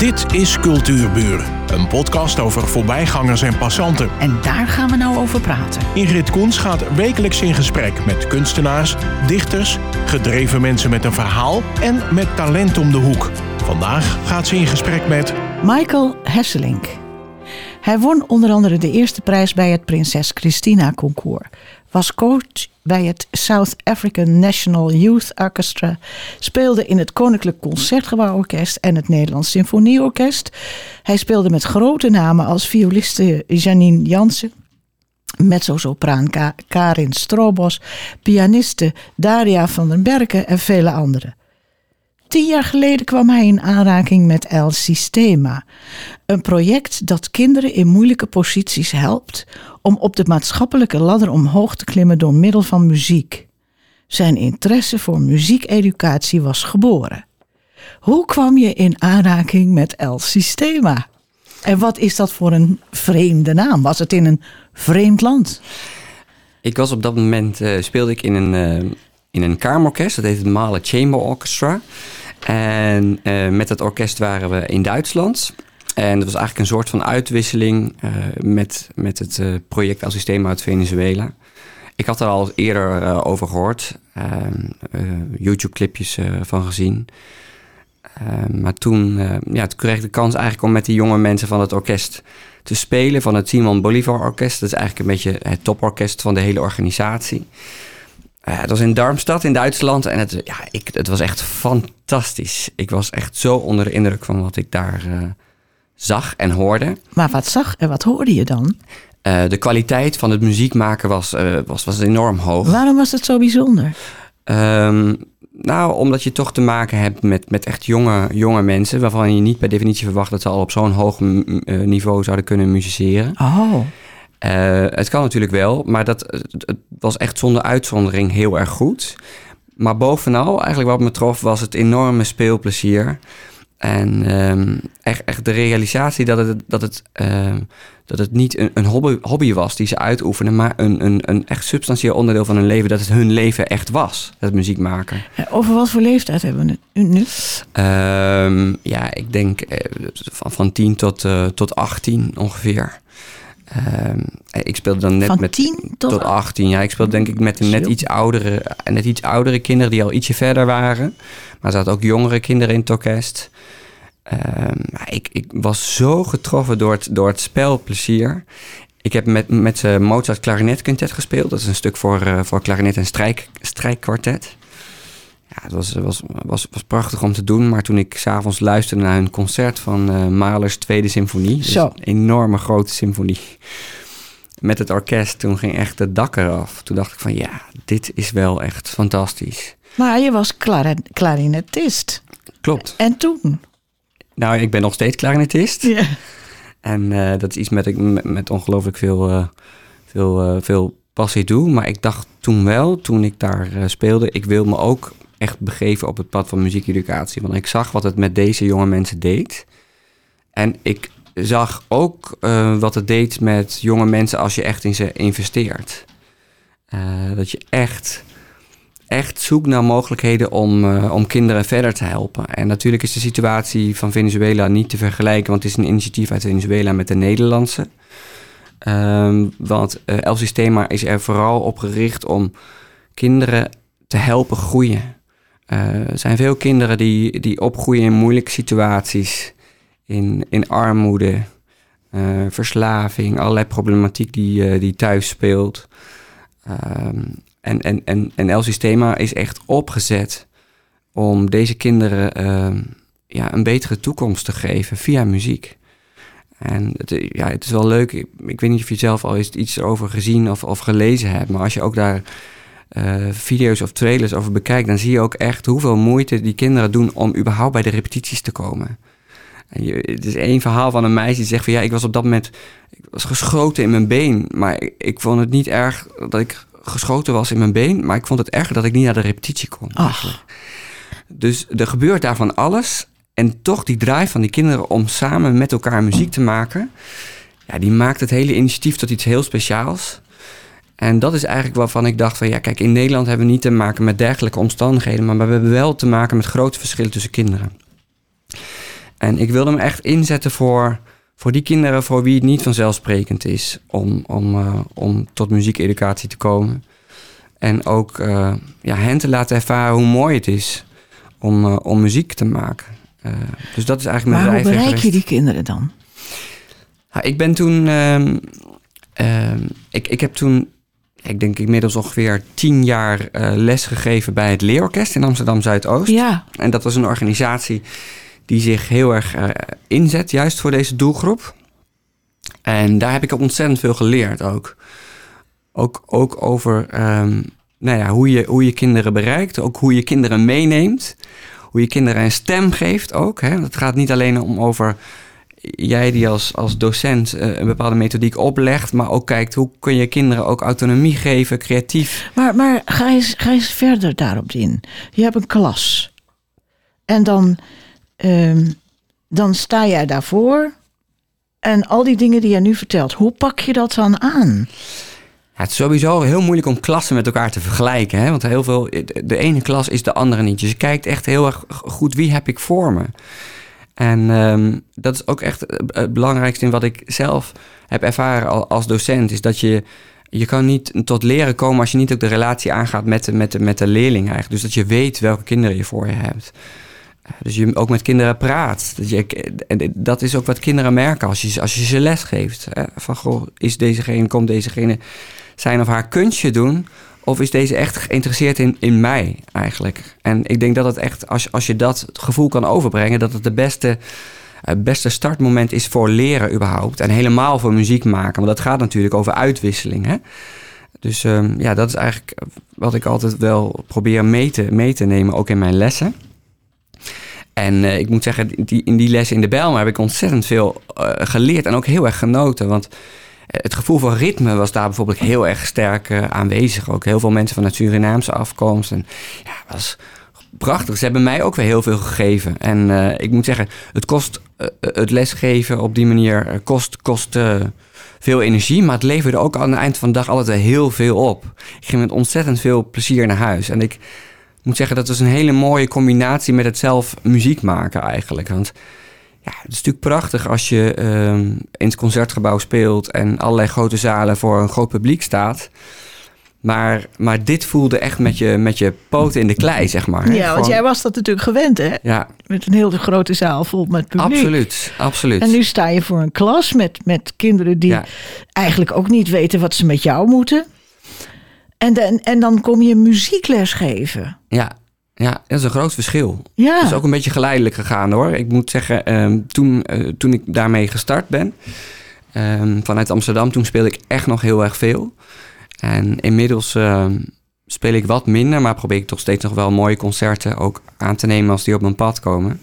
Dit is Cultuurburen, een podcast over voorbijgangers en passanten. En daar gaan we nou over praten. Ingrid Koens gaat wekelijks in gesprek met kunstenaars, dichters, gedreven mensen met een verhaal en met talent om de hoek. Vandaag gaat ze in gesprek met Michael Hesselink. Hij won onder andere de eerste prijs bij het Prinses Christina Concours. Was coach bij het South African National Youth Orchestra. Speelde in het Koninklijk Concertgebouworkest en het Nederlands Symfonieorkest. Hij speelde met grote namen als violiste Janine Jansen. Mezzo-sopraan Ka- Karin Strobos, pianiste Daria van den Berken en vele anderen. Tien jaar geleden kwam hij in aanraking met El Sistema. Een project dat kinderen in moeilijke posities helpt om op de maatschappelijke ladder omhoog te klimmen door middel van muziek. Zijn interesse voor muziekeducatie was geboren. Hoe kwam je in aanraking met El Sistema? En wat is dat voor een vreemde naam? Was het in een vreemd land? Ik was op dat moment, eh, speelde ik in een, eh, in een kamerorkest. Dat heet het Malen Chamber Orchestra. En eh, met dat orkest waren we in Duitsland. En dat was eigenlijk een soort van uitwisseling eh, met, met het eh, project als systeem uit Venezuela. Ik had er al eerder over gehoord, ehm, eh, YouTube-clipjes van gezien. Ehm, maar toen, ja, toen kreeg ik de kans eigenlijk om met die jonge mensen van het orkest te spelen. Van het Simon Bolivar Orkest. Dat is eigenlijk een beetje het toporkest van de hele organisatie. Eh, het was in Darmstadt in Duitsland en het, ja, ik, het was echt fantastisch. Ik was echt zo onder de indruk van wat ik daar eh, zag en hoorde. Maar wat zag en wat hoorde je dan? Eh, de kwaliteit van het muziek maken was, eh, was, was enorm hoog. Waarom was het zo bijzonder? Ehm, nou, omdat je toch te maken hebt met, met echt jonge, jonge mensen... waarvan je niet per definitie verwacht dat ze al op zo'n hoog m- m- eh, niveau zouden kunnen musiceren. Oh, Eh, het kan natuurlijk wel, maar dat, het, het was echt zonder uitzondering heel erg goed. Maar bovenal, eigenlijk wat me trof, was het enorme speelplezier. En ehm, echt, echt de realisatie dat het, dat het, ehm, dat het niet een, een hobby, hobby was die ze uitoefenen, maar een, een, een echt substantieel onderdeel van hun leven. Dat het hun leven echt was, het muziek maken. over wat voor leeftijd hebben we het nu? Ehm, ja, ik denk eh, van, van 10 tot, eh, tot 18 ongeveer. Ehm, ik speelde dan net Van met 10 tot, tot 18. Ja, ik speelde denk ik met net iets oudere, net iets oudere kinderen die al ietsje verder waren. Maar er zaten ook jongere kinderen in het orkest. Ehm, ik, ik was zo getroffen door het, door het spelplezier. Ik heb met, met ze Mozart Clarinet Quintet gespeeld. Dat is een stuk voor, eh, voor klarinet en strijk, strijkkwartet. Ja, het was, was, was, was prachtig om te doen. Maar toen ik s'avonds luisterde naar hun concert van eh Mahlers Tweede Symfonie. dus Zo. een enorme grote symfonie. Met het orkest, toen ging echt het dak eraf. Toen dacht ik van ja, dit is wel echt fantastisch. Maar je was klari- klarinetist. Klopt. En toen? Nou, ik ben nog steeds klarinetist. Ja. En eh, dat is iets met, ik met, met ongelooflijk veel, eh, veel, veel passie doe. Maar ik dacht toen wel, toen ik daar speelde, ik wil me ook echt begeven op het pad van muziekeducatie. Want ik zag wat het met deze jonge mensen deed. En ik zag ook eh, wat het deed met jonge mensen als je echt in ze investeert. Eh, dat je echt, echt zoekt naar mogelijkheden om, eh, om kinderen verder te helpen. En natuurlijk is de situatie van Venezuela niet te vergelijken, want het is een initiatief uit Venezuela met de Nederlandse. Ehm, want El Sistema is er vooral op gericht om kinderen te helpen groeien. Eh, er zijn veel kinderen die, die opgroeien in moeilijke situaties, in, in armoede, eh, verslaving, allerlei problematiek die, eh, die thuis speelt. Ehm, en, en, en, en El Sistema is echt opgezet om deze kinderen ehm, ja, een betere toekomst te geven via muziek. En het, ja, het is wel leuk. Ik, weet niet of je zelf al iets erover gezien of, of gelezen hebt. Maar als je ook daar eh, video's of trailers over bekijkt, dan zie je ook echt hoeveel moeite die kinderen doen om überhaupt bij de repetities te komen. En je, het is één verhaal van een meisje die zegt van ja, ik was op dat moment ik was geschoten in mijn been. Maar ik, ik vond het niet erg dat ik geschoten was in mijn been. Maar ik vond het erger dat ik niet naar de repetitie kon. Ach, Dus er gebeurt daarvan alles. En toch die drive van die kinderen om samen met elkaar muziek te maken. Ja, die maakt het hele initiatief tot iets heel speciaals. En dat is eigenlijk waarvan ik dacht van ja, kijk, in Nederland hebben we niet te maken met dergelijke omstandigheden. Maar we hebben wel te maken met grote verschillen tussen kinderen. En ik wilde me echt inzetten voor, voor die kinderen voor wie het niet vanzelfsprekend is om, om, uh, om tot muziekeducatie te komen. En ook uh, ja, hen te laten ervaren hoe mooi het is om, uh, om muziek te maken. dus dat is eigenlijk mijn Maar hoe bereik je die kinderen dan? Ja, ik ben toen... Uh, ik, ik heb toen ik denk inmiddels ongeveer tien jaar uh, les gegeven bij het Leerorkest in Amsterdam Zuidoost. Ja. En dat was een organisatie die zich heel erg uh, inzet, juist voor deze doelgroep. En daar heb ik ontzettend veel geleerd ook. Ook, ook over um, nou ja, hoe, je, hoe je kinderen bereikt, ook hoe je kinderen meeneemt. Hoe je kinderen een stem geeft ook. Hè. Het gaat niet alleen om over jij die als, als docent uh, een bepaalde methodiek oplegt, maar ook kijkt hoe kun je kinderen ook autonomie geven, creatief. Maar, maar ga, eens, ga eens verder daarop in. Je hebt een klas. En dan, um, dan sta jij daarvoor. En al die dingen die jij nu vertelt, hoe pak je dat dan aan? Ja, het is sowieso heel moeilijk om klassen met elkaar te vergelijken. Hè? Want heel veel, de ene klas is de andere niet. Dus je kijkt echt heel erg goed wie heb ik voor me. En um, dat is ook echt het belangrijkste in wat ik zelf heb ervaren als docent. Is dat je, je kan niet tot leren komen als je niet ook de relatie aangaat met de, met de, met de leerling eigenlijk. Dus dat je weet welke kinderen je voor je hebt. Dus je ook met kinderen praat. Dat, je, dat is ook wat kinderen merken als je, als je ze les geeft. Van goh, is dezegene, komt dezegene zijn of haar kunstje doen? Of is deze echt geïnteresseerd in, in mij eigenlijk? En ik denk dat het echt, als, als je dat gevoel kan overbrengen, dat het de beste, het beste startmoment is voor leren überhaupt. En helemaal voor muziek maken. Want dat gaat natuurlijk over uitwisseling. Hè? Dus um, ja, dat is eigenlijk wat ik altijd wel probeer mee te, mee te nemen, ook in mijn lessen. En uh, ik moet zeggen, die, in die lessen in de Bijlmer heb ik ontzettend veel uh, geleerd en ook heel erg genoten. Want het gevoel van ritme was daar bijvoorbeeld heel erg sterk uh, aanwezig. Ook heel veel mensen van het Surinaamse afkomst. En ja, was prachtig. Ze hebben mij ook weer heel veel gegeven. En uh, ik moet zeggen, het kost uh, het lesgeven op die manier kost, kost veel energie. Maar het leverde ook aan het eind van de dag altijd heel veel op. Ik ging met ontzettend veel plezier naar huis. En ik moet zeggen, dat was een hele mooie combinatie met het zelf muziek maken eigenlijk. Want ja, het is natuurlijk prachtig als je um, in het concertgebouw speelt en allerlei grote zalen voor een groot publiek staat. Maar, maar dit voelde echt met je, met je poten in de klei, zeg maar. Hè? Ja, want Gewoon... jij was dat natuurlijk gewend, hè? Ja. Met een hele grote zaal vol met publiek. Absoluut, absoluut. En nu sta je voor een klas met, met kinderen die ja. eigenlijk ook niet weten wat ze met jou moeten. En, de, en dan kom je muziekles geven. Ja, ja, dat is een groot verschil. Ja. Het is ook een beetje geleidelijk gegaan hoor. Ik moet zeggen, um, toen, uh, toen ik daarmee gestart ben, um, vanuit Amsterdam, toen speelde ik echt nog heel erg veel. En inmiddels um, speel ik wat minder, maar probeer ik toch steeds nog wel mooie concerten ook aan te nemen als die op mijn pad komen.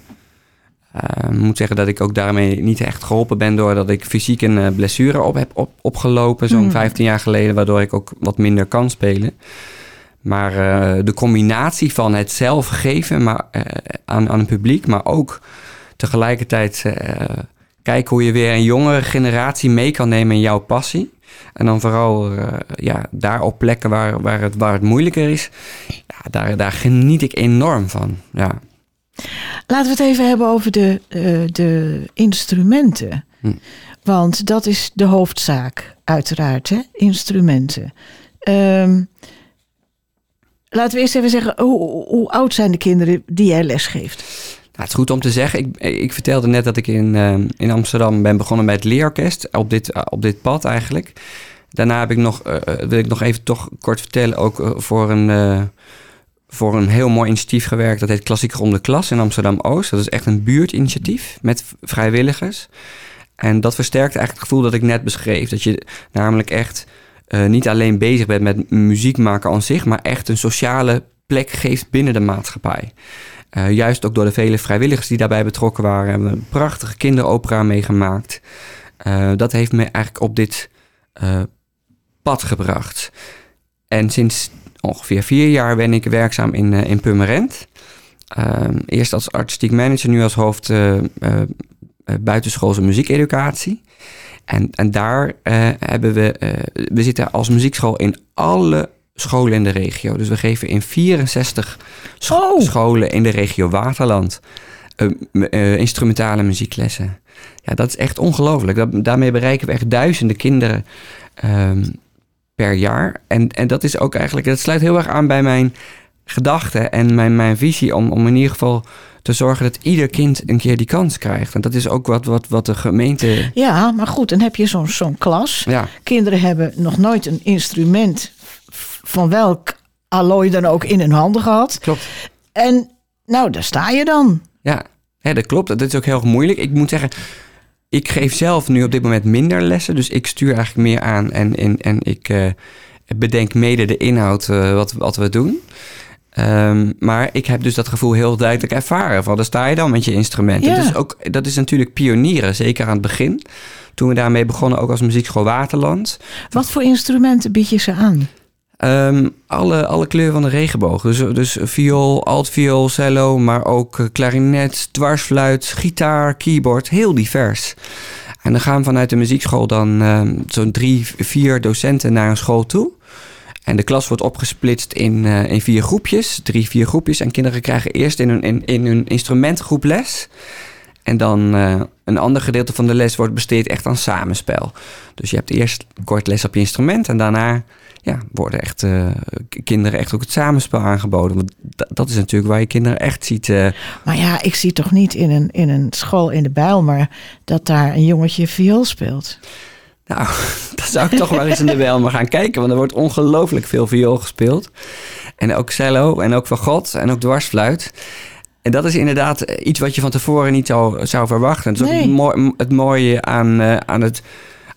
Ik moet zeggen dat ik ook daarmee niet echt geholpen ben doordat ik fysiek een uh, blessure op heb op, opgelopen, zo'n mm. 15 jaar geleden, waardoor ik ook wat minder kan spelen. Maar uh, de combinatie van het zelf geven maar, uh, aan, aan een publiek, maar ook tegelijkertijd uh, kijken hoe je weer een jongere generatie mee kan nemen in jouw passie. En dan vooral ja, daar op plekken waar, waar, het, waar het moeilijker is, ja, daar, daar geniet ik enorm van. Ja. Laten we het even hebben over de, de instrumenten. Hm. Want dat is de hoofdzaak, uiteraard, hè? instrumenten. Um, Laten we eerst even zeggen, hoe, oud zijn de kinderen die jij lesgeeft? Nou, het is goed om te zeggen. Ik, ik vertelde net dat ik in, uh, in Amsterdam ben begonnen bij het leerorkest. Op dit, uh, op dit pad eigenlijk. Daarna heb ik nog, uh, wil ik nog even toch kort vertellen, ook voor, een, voor een heel mooi initiatief gewerkt. Dat heet Klassiek Ronde Klas in Amsterdam-Oost. Dat is echt een buurtinitiatief met vrijwilligers. En dat versterkt eigenlijk het gevoel dat ik net beschreef. Dat je namelijk echt uh, niet alleen bezig bent met muziek maken aan zich, maar echt een sociale plek geeft binnen de maatschappij. Uh, juist ook door de vele vrijwilligers die daarbij betrokken waren, hebben we een prachtige kinderopera meegemaakt. Uh, dat heeft me eigenlijk op dit pad gebracht. En sinds ongeveer vier jaar ben ik werkzaam in, in Purmerend. eerst als artistiek manager, nu als hoofd buitenschoolse muziekeducatie. En, en daar uh, hebben we, uh, we zitten als muziekschool in alle scholen in de regio. Dus we geven in 64 scho oh. scholen in de regio Waterland eh, eh, instrumentale muzieklessen. Ja, dat is echt ongelooflijk. Daarmee bereiken we echt duizenden kinderen ehm, per jaar. En, en dat is ook eigenlijk, dat sluit heel erg aan bij mijn gedachten en mijn, mijn visie om, om in ieder geval te zorgen dat ieder kind een keer die kans krijgt. En dat is ook wat, wat, wat de gemeente. Ja, maar goed, dan heb je zo'n zo'n klas. Ja, Kinderen hebben nog nooit een instrument van welk allooi dan ook in hun handen gehad. klopt. En nou, daar sta je dan. Ja, ja, dat klopt. Dat is ook heel moeilijk. Ik moet zeggen, ik geef zelf nu op dit moment minder lessen. Dus ik stuur eigenlijk meer aan en, en, en ik eh, bedenk mede de inhoud eh, wat, wat we doen. Ehm, maar ik heb dus dat gevoel heel duidelijk ervaren. Van, daar sta je dan met je instrument. Ja. Dat, is ook, dat is natuurlijk pionieren, zeker aan het begin. Toen we daarmee begonnen, ook als Muziekschool Waterland. Wat voor instrumenten bied je ze aan? Ehm, alle, alle kleuren van de regenboog. Dus, dus viool, altviool, cello, maar ook eh, klarinet, dwarsfluit, gitaar, keyboard. Heel divers. En dan gaan vanuit de muziekschool dan ehm, zo'n drie, vier docenten naar een school toe. En de klas wordt opgesplitst in, eh, in vier groepjes, drie, vier groepjes. En kinderen krijgen eerst in hun, in, instrumentgroep les. En dan eh, een ander gedeelte van de les wordt besteed echt aan samenspel. Dus je hebt eerst kort les op je instrument en daarna ja, worden echt eh, kinderen echt ook het samenspel aangeboden. Want dat, is natuurlijk waar je kinderen echt ziet. Maar ja, ik zie toch niet in een, in een school in de Bijl, maar dat daar een jongetje viool speelt. Nou, daar zou ik toch maar eens in de maar gaan kijken. Want er wordt ongelooflijk veel viool gespeeld. En ook cello en ook fagot en ook dwarsfluit. En dat is inderdaad eh, iets wat je van tevoren niet zou, zou verwachten. Dat is ook Nee. het, mooi- het mooie aan, eh, aan, het,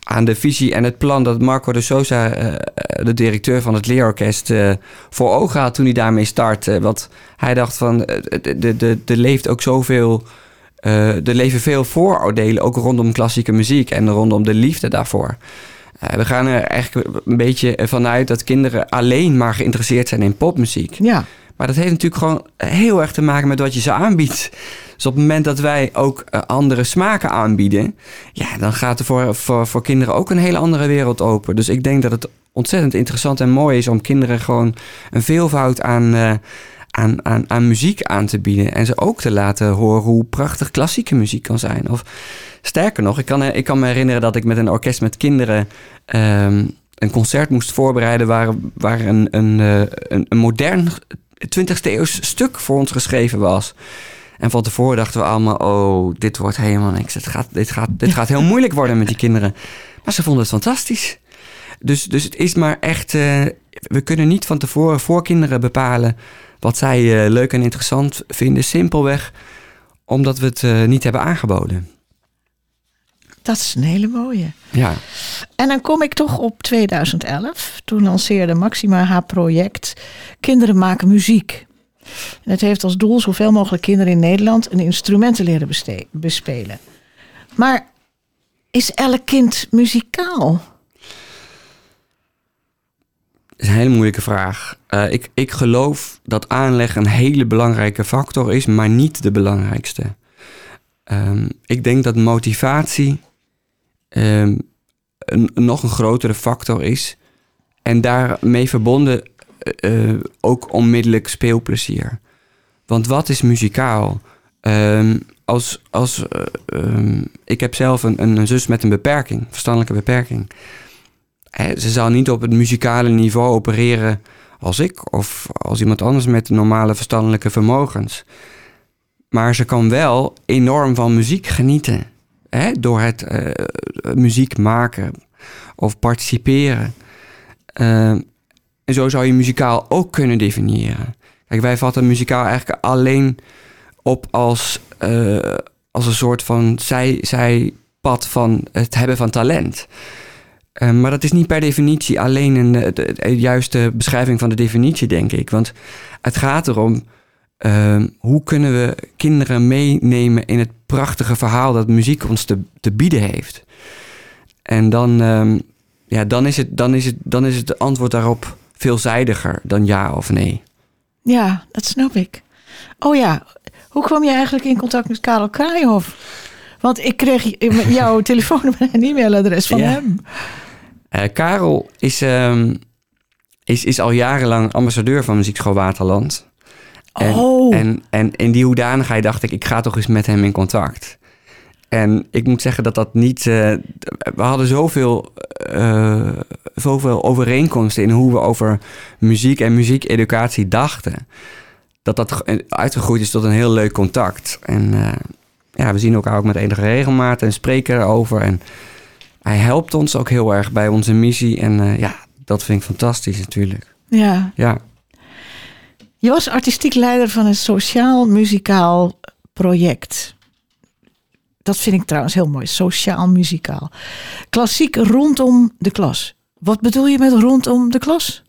aan de visie en het plan dat Marco de Sosa, eh, de directeur van het leerorkest, eh, voor ogen had toen hij daarmee startte. Want hij dacht van, eh, de- de- de- er leeft ook zoveel... eh, er leven veel vooroordelen, ook rondom klassieke muziek en rondom de liefde daarvoor. Eh, we gaan er eigenlijk een beetje vanuit dat kinderen alleen maar geïnteresseerd zijn in popmuziek. Ja, Maar dat heeft natuurlijk gewoon heel erg te maken met wat je ze aanbiedt. Dus op het moment dat wij ook eh, andere smaken aanbieden, ja, dan gaat er voor, voor, voor kinderen ook een hele andere wereld open. Dus ik denk dat het ontzettend interessant en mooi is om kinderen gewoon een veelvoud aan, aan, aan, aan muziek aan te bieden. En ze ook te laten horen hoe prachtig klassieke muziek kan zijn. Of sterker nog, ik kan, ik kan me herinneren dat ik met een orkest met kinderen ehm, een concert moest voorbereiden waar, waar een, een, eh, een, een modern 20e eeuws stuk voor ons geschreven was. En van tevoren dachten we allemaal, oh, dit wordt helemaal niks. Het gaat, dit, gaat, dit gaat heel moeilijk worden met die kinderen. Maar ze vonden het fantastisch. Dus, dus het is maar echt, eh, we kunnen niet van tevoren voor kinderen bepalen wat zij eh, leuk en interessant vinden. Simpelweg omdat we het eh, niet hebben aangeboden. dat is een hele mooie. Ja, En dan kom ik toch op 2011. Toen lanceerde Maxima haar project Kinderen maken muziek. En het heeft als doel zoveel mogelijk kinderen in Nederland een instrument te leren bespelen. Maar is elk kind muzikaal? Is een hele moeilijke vraag. Eh, ik, ik geloof dat aanleg een hele belangrijke factor is, maar niet de belangrijkste. Ehm, ik denk dat motivatie ehm, een, nog een grotere factor is. En daarmee verbonden eh, eh, ook onmiddellijk speelplezier. Want wat is muzikaal? Ehm, als, als, ik heb zelf een, een zus met een beperking, verstandelijke beperking. Ze zal niet op het muzikale niveau opereren als ik of als iemand anders met normale verstandelijke vermogens. Maar ze kan wel enorm van muziek genieten. Door het eh, muziek maken of participeren. Eh, en zo zou je muzikaal ook kunnen definiëren. Kijk, wij vatten muzikaal eigenlijk alleen op als, eh, als een soort van zij, zijpad van het hebben van talent. Eh, maar dat is niet per definitie alleen een eh, de, juiste beschrijving van de definitie, denk ik. Want het gaat erom eh, hoe kunnen we kinderen meenemen in het prachtige verhaal dat muziek ons te, te bieden heeft. En dan, ehm, ja, dan, is het, dan, is het, dan is het antwoord daarop veelzijdiger dan ja of nee. Ja, dat snap ik. Oh ja, hoe kwam je eigenlijk in contact met Karel Kraaienhof? Want ik kreeg jouw telefoonnummer en e-mailadres van Ja. hem. Eh, Karel is, ehm, is, is al jarenlang ambassadeur van Muziekschool Waterland. En, Oh. en, en in die hoedanigheid dacht ik, ik ga toch eens met hem in contact. En ik moet zeggen dat dat niet... eh, we hadden zoveel, eh, zoveel overeenkomsten in hoe we over muziek en muziekeducatie dachten. Dat dat ge- uitgegroeid is tot een heel leuk contact. En ja, we zien elkaar ook met enige regelmaat en spreken erover. En hij helpt ons ook heel erg bij onze missie. En eh, ja, dat vind ik fantastisch natuurlijk. Ja. Ja, Je was artistiek leider van een sociaal-muzikaal project. Dat vind ik trouwens heel mooi, sociaal-muzikaal. Klassiek rondom de klas. Wat bedoel je met rondom de klas?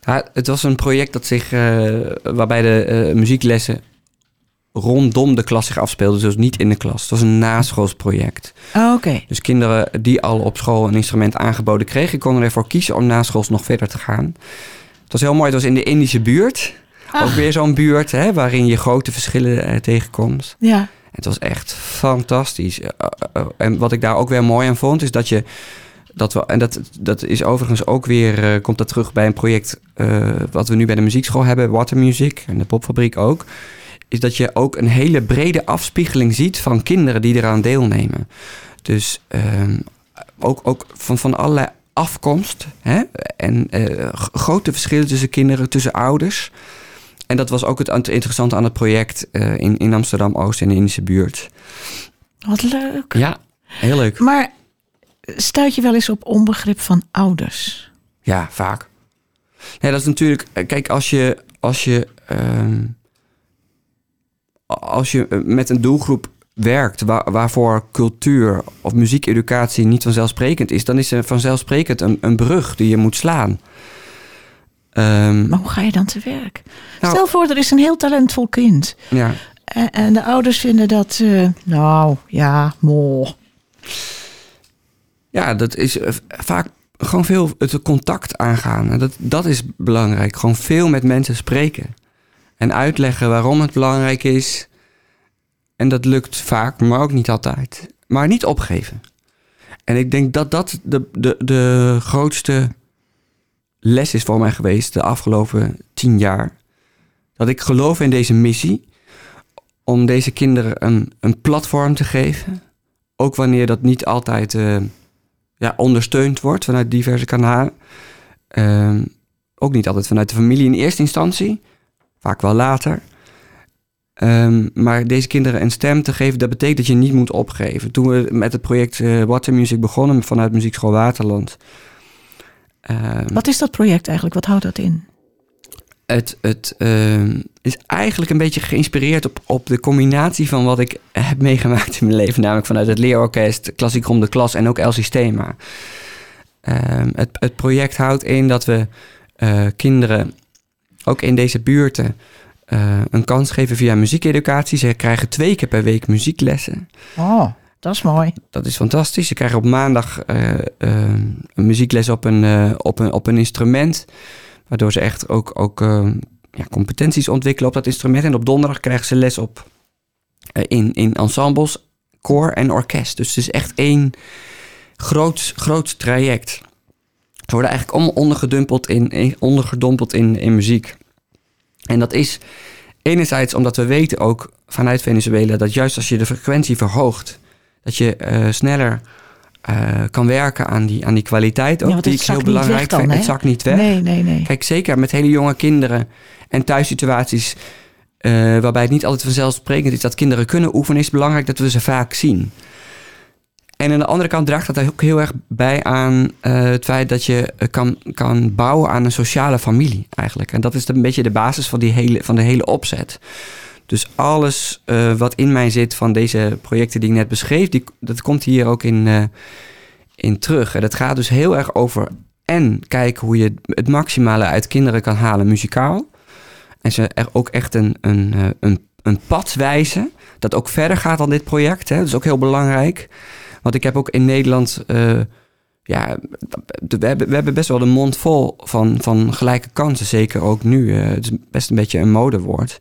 Ja, het was een project dat zich, eh, waarbij de eh, muzieklessen rondom de klas zich afspeelden, dus niet in de klas. Het was een naschoolsproject. Ah, Oké. Dus kinderen die al op school een instrument aangeboden kregen, konden ervoor kiezen om naschools nog verder te gaan. Het was heel mooi, het was in de Indische buurt. Ook Ah, weer zo'n buurt hè, waarin je grote verschillen eh, tegenkomt. ja. Het was echt fantastisch. Eh, eh, En wat ik daar ook weer mooi aan vond, is dat je. Dat we, en dat, dat is overigens ook weer, komt dat terug bij een project wat we nu bij de muziekschool hebben, Water Music en de popfabriek ook. Is dat je ook een hele brede afspiegeling ziet van kinderen die eraan deelnemen. Dus ehm, ook, ook van, van allerlei afkomst. Hè? En eh, grote verschillen tussen kinderen, tussen ouders. En dat was ook het interessante aan het project eh, in, in Amsterdam-Oost en de Indische buurt. Wat leuk. Ja, heel leuk. Maar stuit je wel eens op onbegrip van ouders? Ja, vaak. Ja, dat is natuurlijk... eh, Kijk, als je... Als je, ehm, als je eh, met een doelgroep werkt... Waar, waarvoor cultuur of muziekeducatie niet vanzelfsprekend is... dan is er vanzelfsprekend een, een brug die je moet slaan. Ehm, Maar hoe ga je dan te werk? Nou- Stel voor, er is een heel talentvol kind. ja. En, en de ouders vinden dat, eh, nou ja, mol. Ja, dat is eh, vaak gewoon veel het contact aangaan. En Dat, dat is belangrijk. Gewoon veel met mensen spreken. En uitleggen waarom het belangrijk is. En dat lukt vaak, maar ook niet altijd. Maar niet opgeven. En ik denk dat dat de, de, de grootste les is voor mij geweest de afgelopen tien jaar. Dat ik geloof in deze missie. Om deze kinderen een, een platform te geven. Ook wanneer dat niet altijd eh, ja, ondersteund wordt vanuit diverse kanalen. Ehm, ook niet altijd vanuit de familie in eerste instantie. Vaak wel later. Ehm, maar deze kinderen een stem te geven, dat betekent dat je niet moet opgeven. Toen we met het project eh, Water Music begonnen vanuit Muziekschool Waterland. ehm, Wat is dat project eigenlijk? Wat houdt dat in? het, het ehm, is eigenlijk een beetje geïnspireerd op, op de combinatie van wat ik heb meegemaakt in mijn leven. Namelijk vanuit het leerorkest, klassiek om de klas en ook El Sistema. Het, het project houdt in dat we eh, kinderen, ook in deze buurten, eh, een kans geven via muziekeducatie. Ze krijgen twee keer per week muzieklessen. Oh, dat is mooi. Dat is fantastisch. Ze krijgen op maandag eh, eh, een muziekles op een, op, een, op een instrument. Waardoor ze echt ook, ook ja, competenties ontwikkelen op dat instrument. En op donderdag krijgen ze les op in, in ensembles, koor en orkest. Dus het is echt één groot, groot traject. Ze worden eigenlijk allemaal ondergedumpeld in, in- ondergedompeld in, in muziek. En dat is enerzijds omdat we weten ook vanuit Venezuela... dat juist als je de frequentie verhoogt... dat je eh, sneller eh, kan werken aan die, aan die kwaliteit ook. Ja, die ik heel belangrijk dan, vind. Het zakt niet weg. Nee, nee, nee. Kijk, zeker met hele jonge kinderen en thuissituaties... eh, waarbij het niet altijd vanzelfsprekend is dat kinderen kunnen oefenen... is het belangrijk dat we ze vaak zien. En aan de andere kant draagt dat ook heel erg bij aan eh, het feit dat je eh, kan, kan bouwen aan een sociale familie eigenlijk. En dat is een beetje de basis van, die hele, van de hele opzet. Dus alles eh, wat in mij zit van deze projecten die ik net beschreef, die, dat komt hier ook in, in terug. En dat gaat dus heel erg over en kijken hoe je het maximale uit kinderen kan halen muzikaal. En ze er ook echt een, een, een, een pad wijzen dat ook verder gaat dan dit project. Hè. Dat is ook heel belangrijk. Want ik heb ook in Nederland... eh, ja, we hebben, we hebben best wel de mond vol van, van gelijke kansen. Zeker ook nu. Eh, het is best een beetje een modewoord.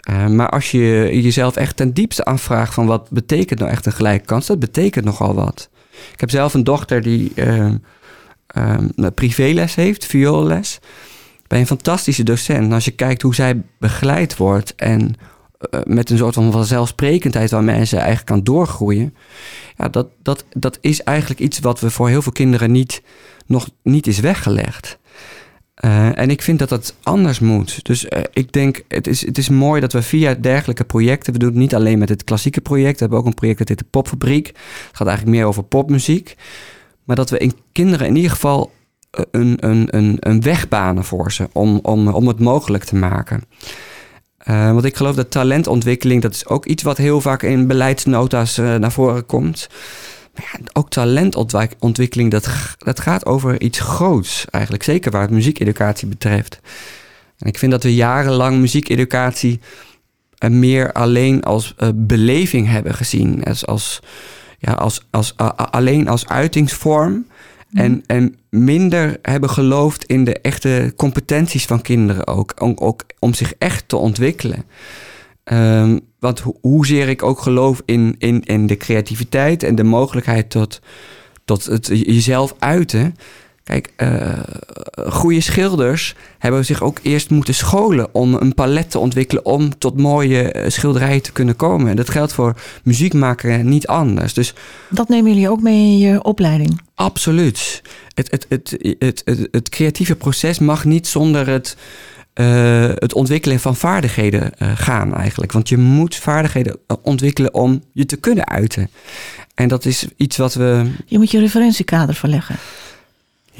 Eh, maar als je jezelf echt ten diepste afvraagt van wat betekent nou echt een gelijke kans, dat betekent nogal wat. Ik heb zelf een dochter die eh, eh, privéles heeft, vioolles. bij een fantastische docent. En als je kijkt hoe zij begeleid wordt en met een soort van vanzelfsprekendheid waar mensen eigenlijk kan doorgroeien. Ja, dat, dat, dat is eigenlijk iets wat we voor heel veel kinderen niet, nog niet is weggelegd. Uh, en ik vind dat dat anders moet. Dus uh, ik denk, het is, het is mooi dat we via dergelijke projecten... we doen het niet alleen met het klassieke project... we hebben ook een project dat heet de Popfabriek. Het gaat eigenlijk meer over popmuziek. Maar dat we in kinderen in ieder geval een, een, een, een weg banen voor ze... om, om, om het mogelijk te maken. Uh, want ik geloof dat talentontwikkeling... dat is ook iets wat heel vaak in beleidsnota's naar voren komt... Ja, ook talentontwikkeling, dat, dat gaat over iets groots eigenlijk. Zeker waar het muziekeducatie betreft. En ik vind dat we jarenlang muziekeducatie uh, meer alleen als beleving hebben gezien. Als, als, ja, als, als, alleen als uitingsvorm. Mm. En, en minder hebben geloofd in de echte competenties van kinderen ook. Om, om zich echt te ontwikkelen. Um, want ho hoezeer ik ook geloof in, in, in de creativiteit en de mogelijkheid tot, tot het jezelf uiten. Kijk, uh, goede schilders hebben zich ook eerst moeten scholen om een palet te ontwikkelen om tot mooie eh, schilderijen te kunnen komen. En dat geldt voor muziekmaker niet anders. Dus, dat nemen jullie ook mee in je opleiding? Absoluut. Het, het, het, het, het, het creatieve proces mag niet zonder het uh, het ontwikkelen van vaardigheden uh, gaan eigenlijk. Want je moet vaardigheden eh, ontwikkelen om je te kunnen uiten. En dat is iets wat we. Je moet je referentiekader verleggen.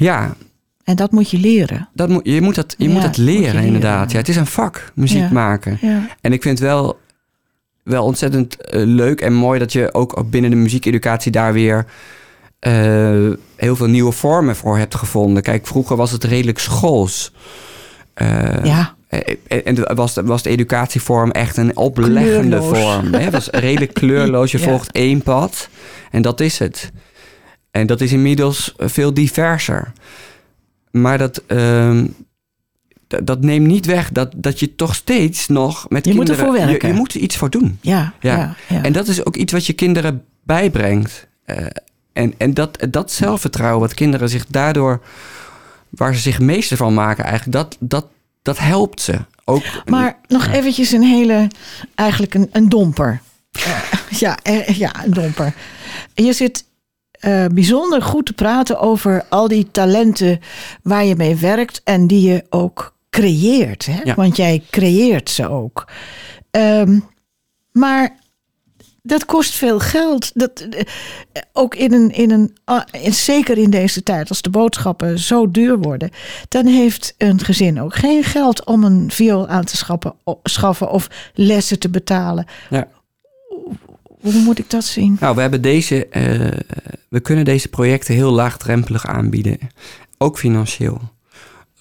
Ja. En dat moet je leren. Dat moet, je moet dat, je ja, moet dat leren, leren, inderdaad. Ja, het is een vak, muziek ja. maken. Ja. En ik vind wel, wel ontzettend uh, leuk en mooi dat je ook binnen de muziekeducatie daar weer uh, heel veel nieuwe vormen voor hebt gevonden. Kijk, vroeger was het redelijk schools. Uh, ja. En was, was de educatievorm echt een opleggende kleurloos. vorm. Het was redelijk kleurloos. Je volgt één pad en dat is het. En dat is inmiddels veel diverser. Maar dat, uh, dat neemt niet weg dat, dat je toch steeds nog met je kinderen... Moet ervoor werken. Je, je moet er iets voor doen. Ja, ja. ja, ja. En dat is ook iets wat je kinderen bijbrengt. Uh, en en dat, dat zelfvertrouwen wat kinderen zich daardoor waar ze zich meester van maken eigenlijk, dat, dat, dat helpt ze. Ook, maar nog eventjes een hele, eigenlijk een, een domper. Uh, ja, ja, een domper. Je zit uh, bijzonder goed te praten over al die talenten waar je mee werkt en die je ook creëert. Hè? Ja. Want jij creëert ze ook. Um, maar dat kost veel geld. Dat, ook in een, in een, in, zeker in deze tijd, als de boodschappen zo duur worden, dan heeft een gezin ook geen geld om een viool aan te schappen, schaffen of lessen te betalen. Ja. Hoe moet ik dat zien? Nou, we hebben deze, uh, we kunnen deze projecten heel laagdrempelig aanbieden, ook financieel.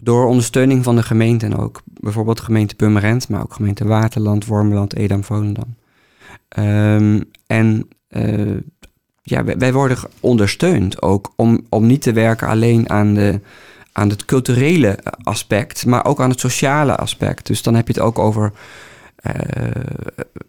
Door ondersteuning van de gemeenten ook. Bijvoorbeeld gemeente Purmerend, maar ook gemeente Waterland, Wormeland, Edam, Volendam. Um, en uh, ja, wij, wij, worden ondersteund ook om, om niet te werken alleen aan, de, aan het culturele aspect, maar ook aan het sociale aspect. Dus dan heb je het ook over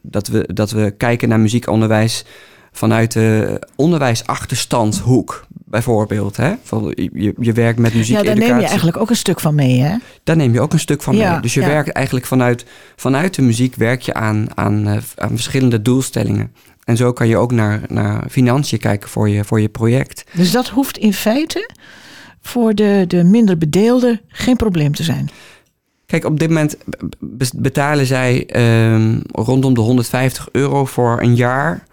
dat, we, dat we kijken naar muziekonderwijs vanuit de onderwijsachterstandshoek, bijvoorbeeld. Hè? Van, je, je werkt met muziek. Ja, daar neem je eigenlijk ook een stuk van mee, hè? Daar neem je ook een stuk van Ja, mee. Dus je ja. werkt eigenlijk vanuit, vanuit de muziek werk je aan, aan, eh, aan verschillende doelstellingen. En zo kan je ook naar, naar financiën kijken voor je, voor je project. Dus dat hoeft in feite voor de, de minder bedeelden geen probleem te zijn. Kijk, op dit moment be- betalen zij ehm, rondom de 150 euro voor een jaar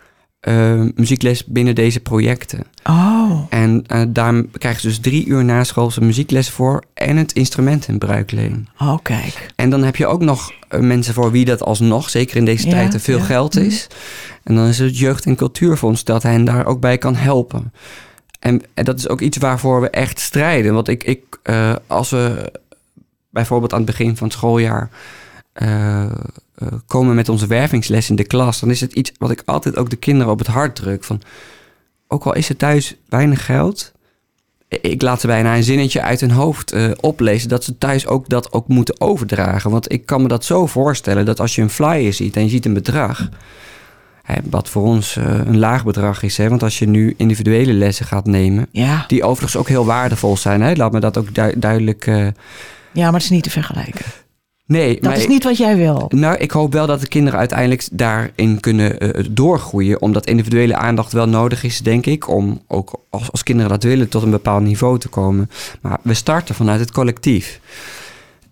eh, muziekles binnen deze projecten. Oh, En eh, daar krijgen ze dus drie uur na schoolse muziekles voor en het instrument in bruikleen. oh kijk. En dan heb je ook nog eh, mensen voor wie dat alsnog, zeker in deze Ja, tijd, te veel ja. geld Mhm. is. En dan is het Jeugd- en Cultuurfonds dat hen daar ook bij kan helpen. En, en dat is ook iets waarvoor we echt strijden. Want ik, ik eh, als we bijvoorbeeld aan het begin van het schooljaar eh, komen met onze wervingsles in de klas, dan is het iets wat ik altijd ook de kinderen op het hart druk. Van, ook al is er thuis weinig geld, ik laat ze bijna een zinnetje uit hun hoofd eh, oplezen. Dat ze thuis ook dat ook moeten overdragen. Want ik kan me dat zo voorstellen dat als je een flyer ziet en je ziet een bedrag. Hè, wat voor ons een laag bedrag is. Hè, want als je nu individuele lessen gaat nemen. Ja, Die overigens ook heel waardevol zijn. Hè, laat me dat ook du- duidelijk, Ja, maar het is niet te vergelijken. Nee, Dat maar is niet wat jij wil. Nou, ik hoop wel dat de kinderen uiteindelijk daarin kunnen eh, doorgroeien. Omdat individuele aandacht wel nodig is, denk ik. Om ook als, als kinderen dat willen tot een bepaald niveau te komen. Maar we starten vanuit het collectief.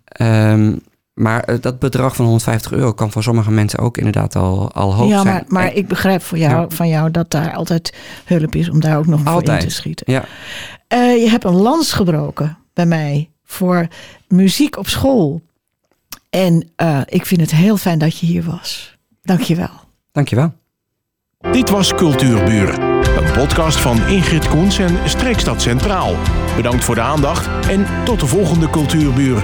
Ehm, maar eh, dat bedrag van 150 euro kan voor sommige mensen ook inderdaad al, al hoog Ja, zijn. maar, maar En- ik begrijp voor jou, Ja. van jou dat daar altijd hulp is om daar ook nog voor in Altijd. te schieten. Ja, Eh, je hebt een lans gebroken bij mij voor muziek op school. En eh, ik vind het heel fijn dat je hier was. Dank je wel. dankjewel. Dit was Cultuurburen, een podcast van Ingrid Koens en Streekstad Centraal. Bedankt voor de aandacht en tot de volgende Cultuurburen.